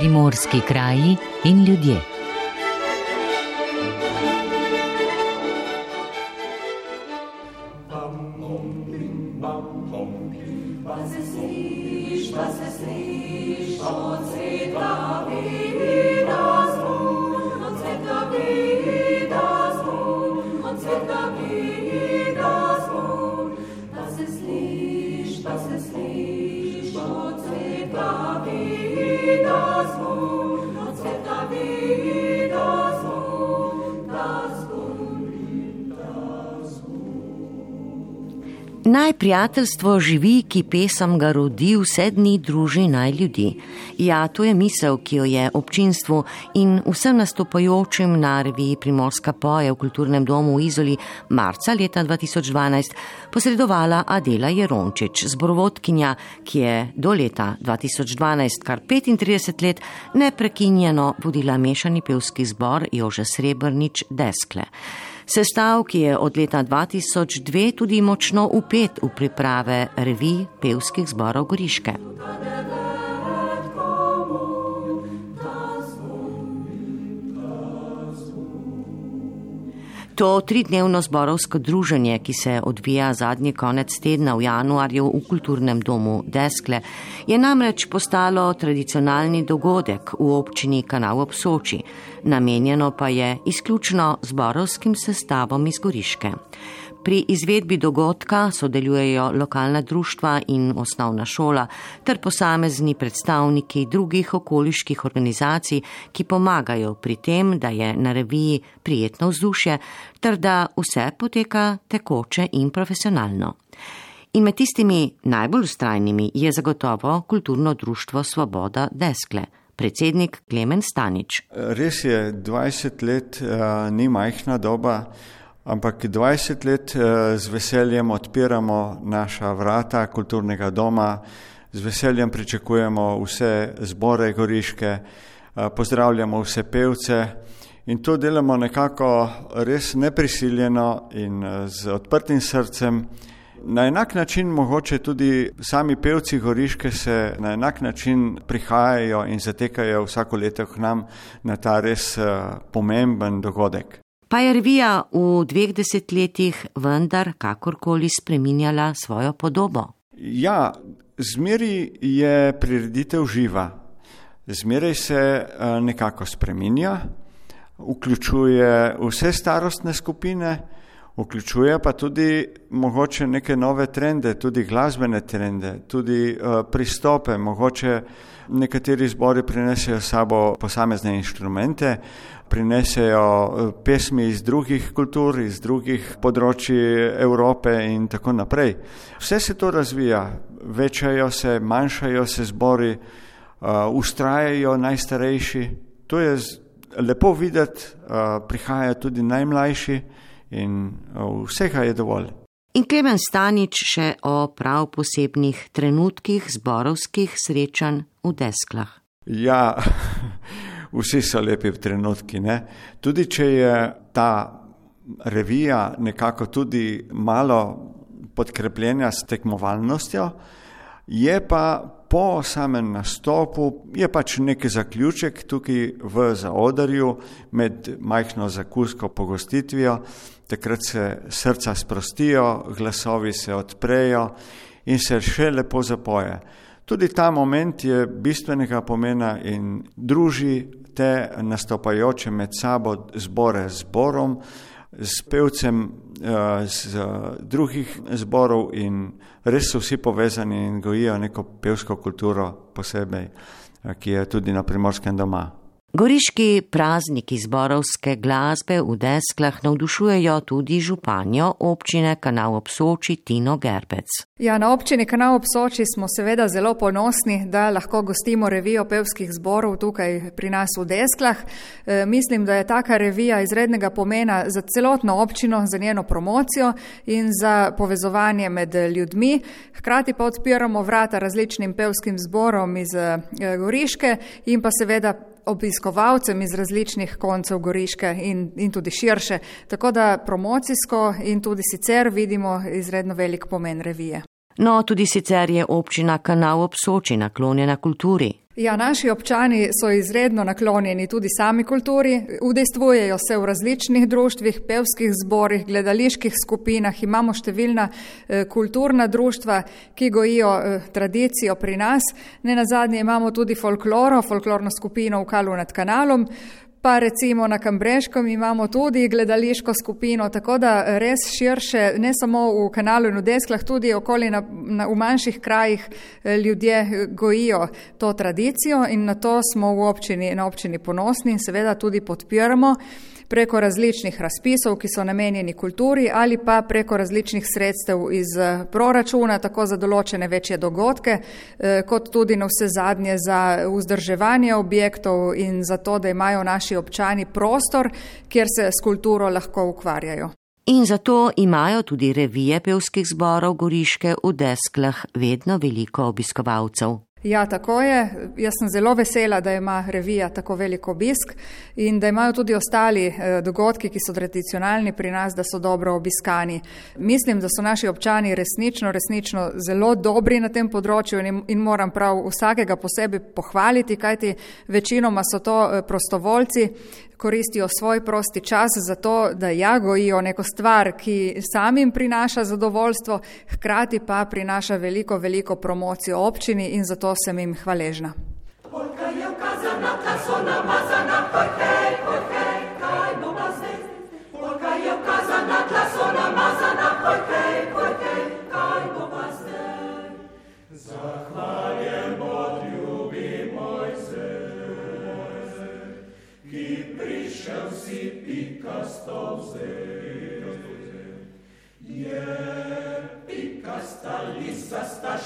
Primorski kraji in ljudje. Naj prijateljstvo živi, ki pesem ga rodi, vse dni druži naj ljudi. Ja, to je misel, ki jo je občinstvu in vsem nastopajočim na reviji Primorska poje v kulturnem domu v Izoli marca leta 2012 posredovala Adela Jerončič, zborovodkinja, ki je do leta 2012, kar 35 let, neprekinjeno vodila mešani pevski zbor Jože Srebrnič Deskle. Sestav, ki je od leta 2002 tudi močno upet v priprave revij pevskih zborov Goriške. To tridnevno zborovsko druženje, ki se odvija zadnji konec tedna v januarju v kulturnem domu Deskle, je namreč postalo tradicionalni dogodek v občini Kanal ob Soči, namenjeno pa je izključno zborovskim sestavom iz Goriške. Pri izvedbi dogodka sodelujejo lokalna društva in osnovna šola ter posamezni predstavniki drugih okoliških organizacij, ki pomagajo pri tem, da je na reviji prijetno vzdušje ter da vse poteka tekoče in profesionalno. In med tistimi najbolj ustrajnimi je zagotovo kulturno društvo Svoboda Deskle. Predsednik Klemen Stanič. Res je, 20 let uh, ni majhna doba, ampak 20 let eh, z veseljem odpiramo naša vrata kulturnega doma, z veseljem pričakujemo vse zbore goriške, eh, pozdravljamo vse pevce in to delamo nekako res neprisiljeno in eh, z odprtim srcem. Na enak način mogoče tudi sami pevci Goriške se na enak način prihajajo in zatekajo vsako leto k nam na ta res pomemben dogodek. Pa je revija v dveh desetletjih vendar kakorkoli spreminjala svojo podobo? Ja, zmeri je prireditev živa. Zmeraj se eh, nekako spreminja, vključuje vse starostne skupine, vključuje pa tudi mogoče neke nove trende, tudi glasbene trende, tudi uh, pristope, mogoče nekateri zbori prinesejo sabo posamezne inštrumente, prinesejo uh, pesmi iz drugih kultur, iz drugih področji Evrope in tako naprej. Vse se to razvija, večajo se, manjšajo se zbori, ustrajajo najstarejši. To je lepo videti, uh, prihajajo tudi najmlajši in vsega je dovolj. In Klemen Stanič še o prav posebnih trenutkih zborovskih srečanj v desklah. Ja, vsi so lepi trenutki. Ne? Tudi če je ta revija nekako tudi malo podkrepljena s tekmovalnostjo, je pa po samem nastopu je pač neki zaključek tukaj v zaodarju med majhno zakusko pogostitvijo, takrat se srca sprostijo, glasovi se odprejo in se še lepo zapoje. Tudi ta moment je bistvenega pomena in druži te nastopajoče med sabo zbore z zborom, s pevcem eh, z drugih zborov in res so vsi povezani in gojijo neko pevsko kulturo posebej, eh, ki je tudi na primorskem doma. Goriški prazniki zborovske glasbe v desklah navdušujejo tudi županjo občine Kanal ob Soči Tino Gerbec. Ja, na občini Kanal ob Soči smo seveda zelo ponosni, da lahko gostimo revijo pevskih zborov tukaj pri nas v desklah. E, mislim, da je taka revija izrednega pomena za celotno občino, za njeno promocijo in za povezovanje med ljudmi. Hkrati pa odpiramo vrata različnim pevskim zborom iz e, Goriške in pa seveda obiskovalcem iz različnih koncev Goriške in, in tudi širše. Tako da promocijsko in tudi sicer vidimo izredno velik pomen revije. No, tudi sicer je občina Kanal ob Soči naklonjena kulturi. Ja, naši občani so izredno naklonjeni tudi sami kulturi, udejstvujejo se v različnih društvih, pevskih zborih, gledaliških skupinah, imamo številna eh, kulturna društva, ki gojijo eh, tradicijo pri nas. Ne na zadnje imamo tudi folkloro, folklorno skupino v Kalu nad kanalom, Pa recimo na Kambreškem imamo tudi gledališko skupino, tako da res širše, ne samo v kanalu in v desklah, tudi okoli na, na, v manjših krajih eh, ljudje gojijo to tradicijo in na to smo v občini, na občini ponosni in seveda tudi podpiramo preko različnih razpisov, ki so namenjeni kulturi ali pa preko različnih sredstev iz eh, proračuna, tako za določene večje dogodke, eh, kot tudi na vse zadnje za vzdrževanje objektov in za to, da imajo naši občani prostor, kjer se s kulturo lahko ukvarjajo. In zato imajo tudi revije pevskih zborov Goriške v desklah vedno veliko obiskovalcev. Ja, tako je. Jaz sem zelo vesela, da ima revija tako velik obisk in da imajo tudi ostali eh, dogodki, ki so tradicionalni pri nas, da so dobro obiskani. Mislim, da so naši občani resnično, resnično zelo dobri na tem področju in, moram prav vsakega posebej pohvaliti, kajti večinoma so to eh, prostovoljci, koristijo svoj prosti čas za to, da ja gojijo neko stvar, ki samim prinaša zadovoljstvo, hkrati pa prinaša veliko, veliko promocijo občini in zato sem jim hvaležna. Polka je ukazana, ta so namazana,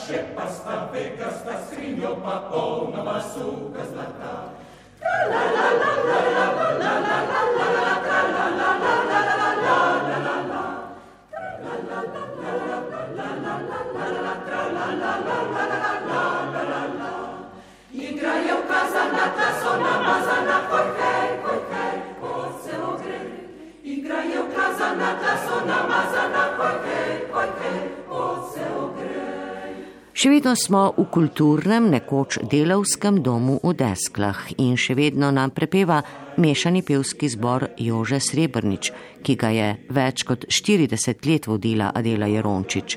Каше поставы, каста скриньо по полного сука злата. Играя в казана, казона, мазана, хорхей, хорхей, по целогрей. Играя в казана, казона, мазана, Še vedno smo v kulturnem, nekoč delovskem domu v Desklah in še vedno nam prepeva mešani pevski zbor Jože Srebrnič, ki ga je več kot 40 let vodila Adela Jerončič.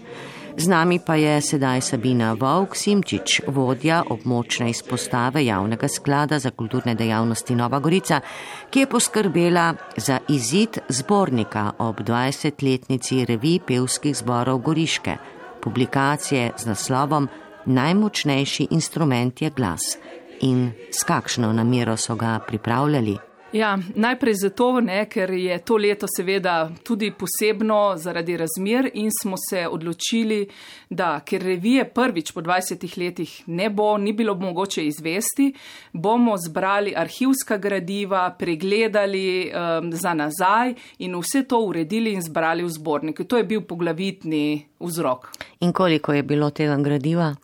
Z nami pa je sedaj Sabina Vovk Simčič, vodja območne izpostave javnega sklada za kulturne dejavnosti Nova Gorica, ki je poskrbela za izid zbornika ob 20-letnici revij pevskih zborov Goriške publikacije z naslovom Najmočnejši instrument je glas in s kakšno namero so ga pripravljali. Ja, najprej zato, ne, ker je to leto seveda tudi posebno zaradi razmer in smo se odločili, da ker revije prvič po 20 letih ne bo, ni bilo mogoče izvesti, bomo zbrali arhivska gradiva, pregledali um, za nazaj in vse to uredili in zbrali v zbornik. To je bil poglavitni vzrok. In koliko je bilo tega gradiva?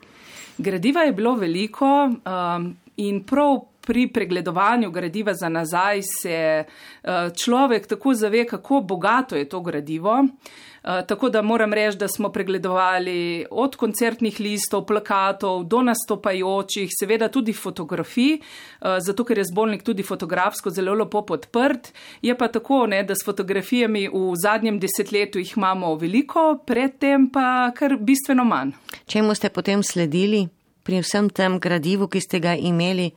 Gradiva je bilo veliko um, in prav pri pregledovanju gradiva za nazaj se eh, človek tako zave, kako bogato je to gradivo. Eh, tako da moram reči, da smo pregledovali od koncertnih listov, plakatov do nastopajočih, seveda tudi fotografij, eh, zato ker je zbornik tudi fotografsko zelo lepo podprt. Je pa tako, ne, da s fotografijami v zadnjem desetletju jih imamo veliko, predtem pa kar bistveno manj. Čemu ste potem sledili pri vsem tem gradivu, ki ste ga imeli?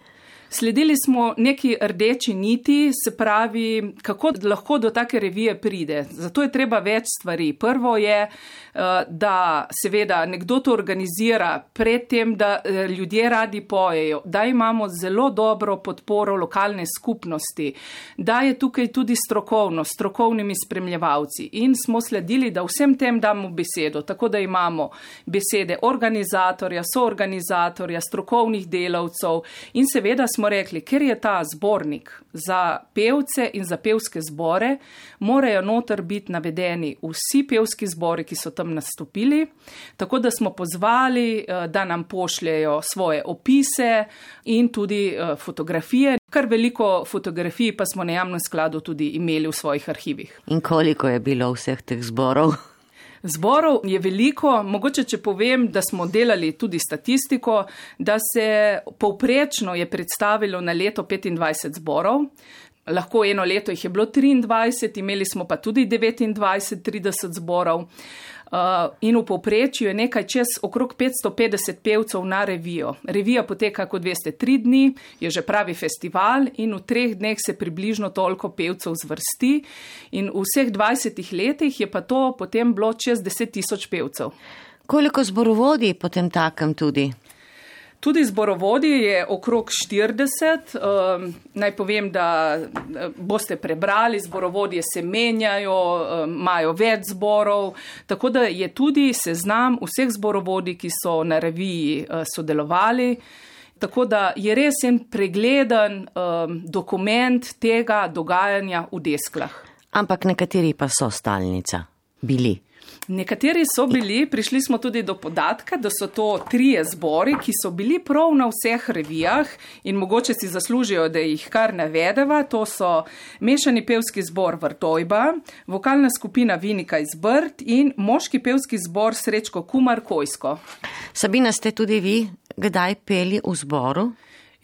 Sledili smo neki rdeči niti, se pravi, kako lahko do take revije pride. Zato je treba več stvari. Prvo je, eh, da seveda nekdo to organizira predtem, da eh, ljudje radi pojejo, da imamo zelo dobro podporo lokalne skupnosti, da je tukaj tudi strokovno, strokovnimi spremljevalci. In smo sledili, da vsem tem damo besedo, tako da imamo besede organizatorja, soorganizatorja, strokovnih delavcev in seveda smo rekli, ker je ta zbornik za pevce in za pevske zbore, morajo noter biti navedeni vsi pevski zbori, ki so tam nastopili. Tako da smo pozvali, eh, da nam pošljajo svoje opise in tudi eh, fotografije. Kar veliko fotografij pa smo na javnem skladu tudi imeli v svojih arhivih. In koliko je bilo vseh teh zborov? Zborov je veliko, mogoče če povem, da smo delali tudi statistiko, da se povprečno je predstavilo na leto 25 zborov. Lahko eno leto jih je bilo 23, imeli smo pa tudi 29-30 zborov. Uh, in v povprečju je nekaj čez okrog 550 pevcev na revijo. Revija poteka, kot veste, tri dni, je že pravi festival in v treh dneh se približno toliko pevcev zvrsti. In v vseh 20 letih je pa to potem bilo čez 10 tisoč pevcev. Koliko zborovodi potem takem tudi? Tudi zborovodi je okrog 40. Um, naj povem, da eh, boste prebrali, zborovodje se menjajo, um, imajo več zborov, tako da je tudi seznam vseh zborovodij, ki so na reviji uh, sodelovali. Tako da je res en pregleden um, dokument tega dogajanja v desklah. Ampak nekateri pa so stalnica bili. Nekateri so bili, prišli smo tudi do podatka, da so to trije zbori, ki so bili prav na vseh revijah in mogoče si zaslužijo, da jih kar navedeva. To so mešani pevski zbor Vrtojba, vokalna skupina Vinika iz Brd in moški pevski zbor Srečko Kumar Kojsko. Sabina, ste tudi vi kdaj peli v zboru?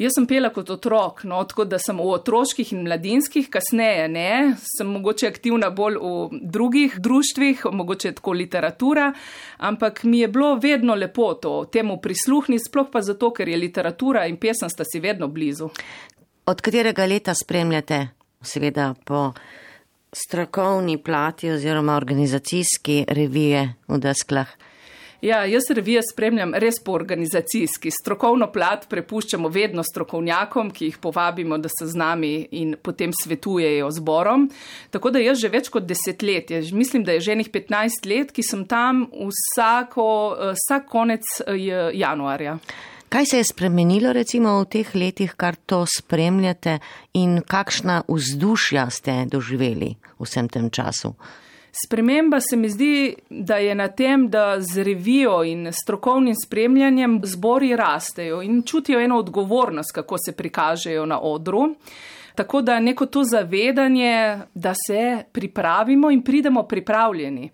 Jaz sem pela kot otrok, no, tako da sem v otroških in mladinskih, kasneje ne, sem mogoče aktivna bolj v drugih društvih, mogoče tako literatura, ampak mi je bilo vedno lepo to, temu prisluhniti, sploh pa zato, ker je literatura in pesem sta si vedno blizu. Od katerega leta spremljate, seveda po strokovni plati oziroma organizacijski revije v desklah? Ja, jaz revije spremljam res po organizacijski. Strokovno plat prepuščamo vedno strokovnjakom, ki jih povabimo, da se z nami in potem svetujejo zborom. Tako da jaz že več kot desetletje, mislim, da je že enih 15 let, ki sem tam vsako, eh, vsak konec eh, januarja. Kaj se je spremenilo recimo v teh letih, kar to spremljate in kakšna vzdušja ste doživeli v vsem tem času? Sprememba se mi zdi, da je na tem, da z revijo in strokovnim spremljanjem zbori rastejo in čutijo eno odgovornost, kako se prikažejo na odru. Tako da neko to zavedanje, da se pripravimo in pridemo pripravljeni.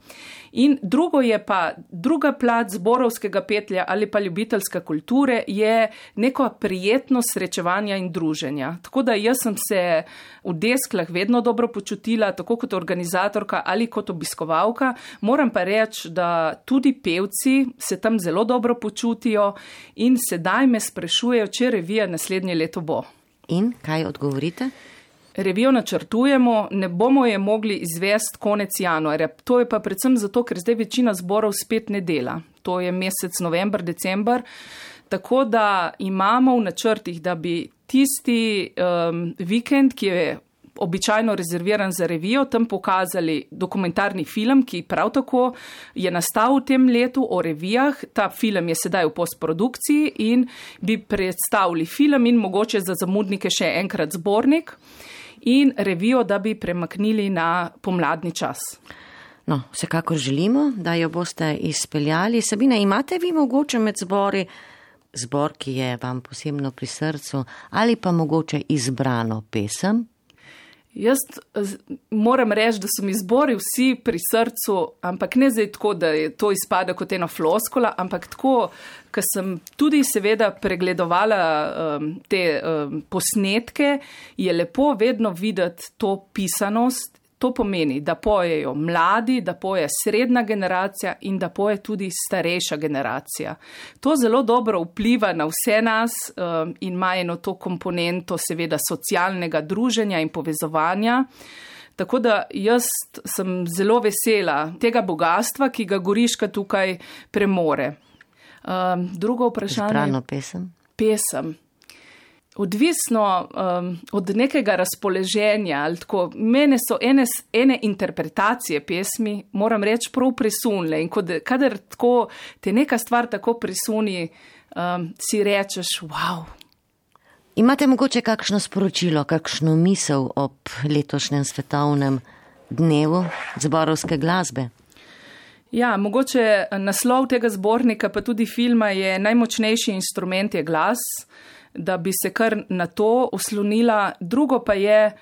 In drugo je pa, druga plat zborovskega petlja ali pa ljubiteljska kulture je neko prijetno srečevanje in druženja. Tako da jaz sem se v desklah vedno dobro počutila, tako kot organizatorka ali kot obiskovalka. Moram pa reči, da tudi pevci se tam zelo dobro počutijo in sedaj me sprašujejo, če revija naslednje leto bo. In kaj odgovorite? Revijo načrtujemo, ne bomo je mogli izvesti konec januarja. To je pa predvsem zato, ker zdaj večina zborov spet ne dela. To je mesec november, december. Tako da imamo v načrtih, da bi tisti um, vikend, ki je običajno rezerviran za revijo, tam pokazali dokumentarni film, ki prav tako je nastal v tem letu o revijah. Ta film je sedaj v postprodukciji in bi predstavili film in mogoče za zamudnike še enkrat zbornik in revijo, da bi premaknili na pomladni čas. No, vsekakor želimo, da jo boste izpeljali. Sabina, imate vi mogoče med zbori zbor, ki je vam posebno pri srcu ali pa mogoče izbrano pesem? Jaz moram reči, da so mi zbori vsi pri srcu, ampak ne zdaj tako, da je to izpada kot ena floskola, ampak tako, ker sem tudi seveda pregledovala um, te um, posnetke, je lepo vedno videti to pisanost To pomeni, da pojejo mladi, da poje srednja generacija in da poje tudi starejša generacija. To zelo dobro vpliva na vse nas um, in ima eno to komponento, seveda, socialnega druženja in povezovanja. Tako da jaz sem zelo vesela tega bogatstva, ki ga Goriška tukaj premore. Um, drugo vprašanje. Zbrano pesem. Pesem odvisno um, od nekega razpoloženja. Tako, mene so ene, ene interpretacije pesmi, moram reči, prav presunile. In kod, kadar tako, te neka stvar tako presuni, um, si rečeš, wow. Imate mogoče kakšno sporočilo, kakšno misel ob letošnjem svetovnem dnevu zborovske glasbe? Ja, mogoče naslov tega zbornika, pa tudi filma je najmočnejši instrument je glas da bi se kar na to oslonila. Drugo pa je,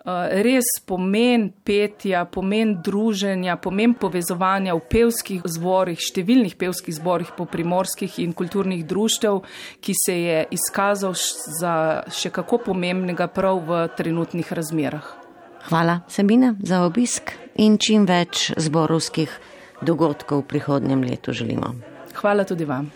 Eh, res pomen petja, pomen druženja, pomen povezovanja v pevskih zborih, številnih pevskih zborih po primorskih in kulturnih društev, ki se je izkazal za še kako pomembnega prav v trenutnih razmerah. Hvala, Sabina, za obisk in čim več zborovskih dogodkov v prihodnjem letu želimo. Hvala tudi vam.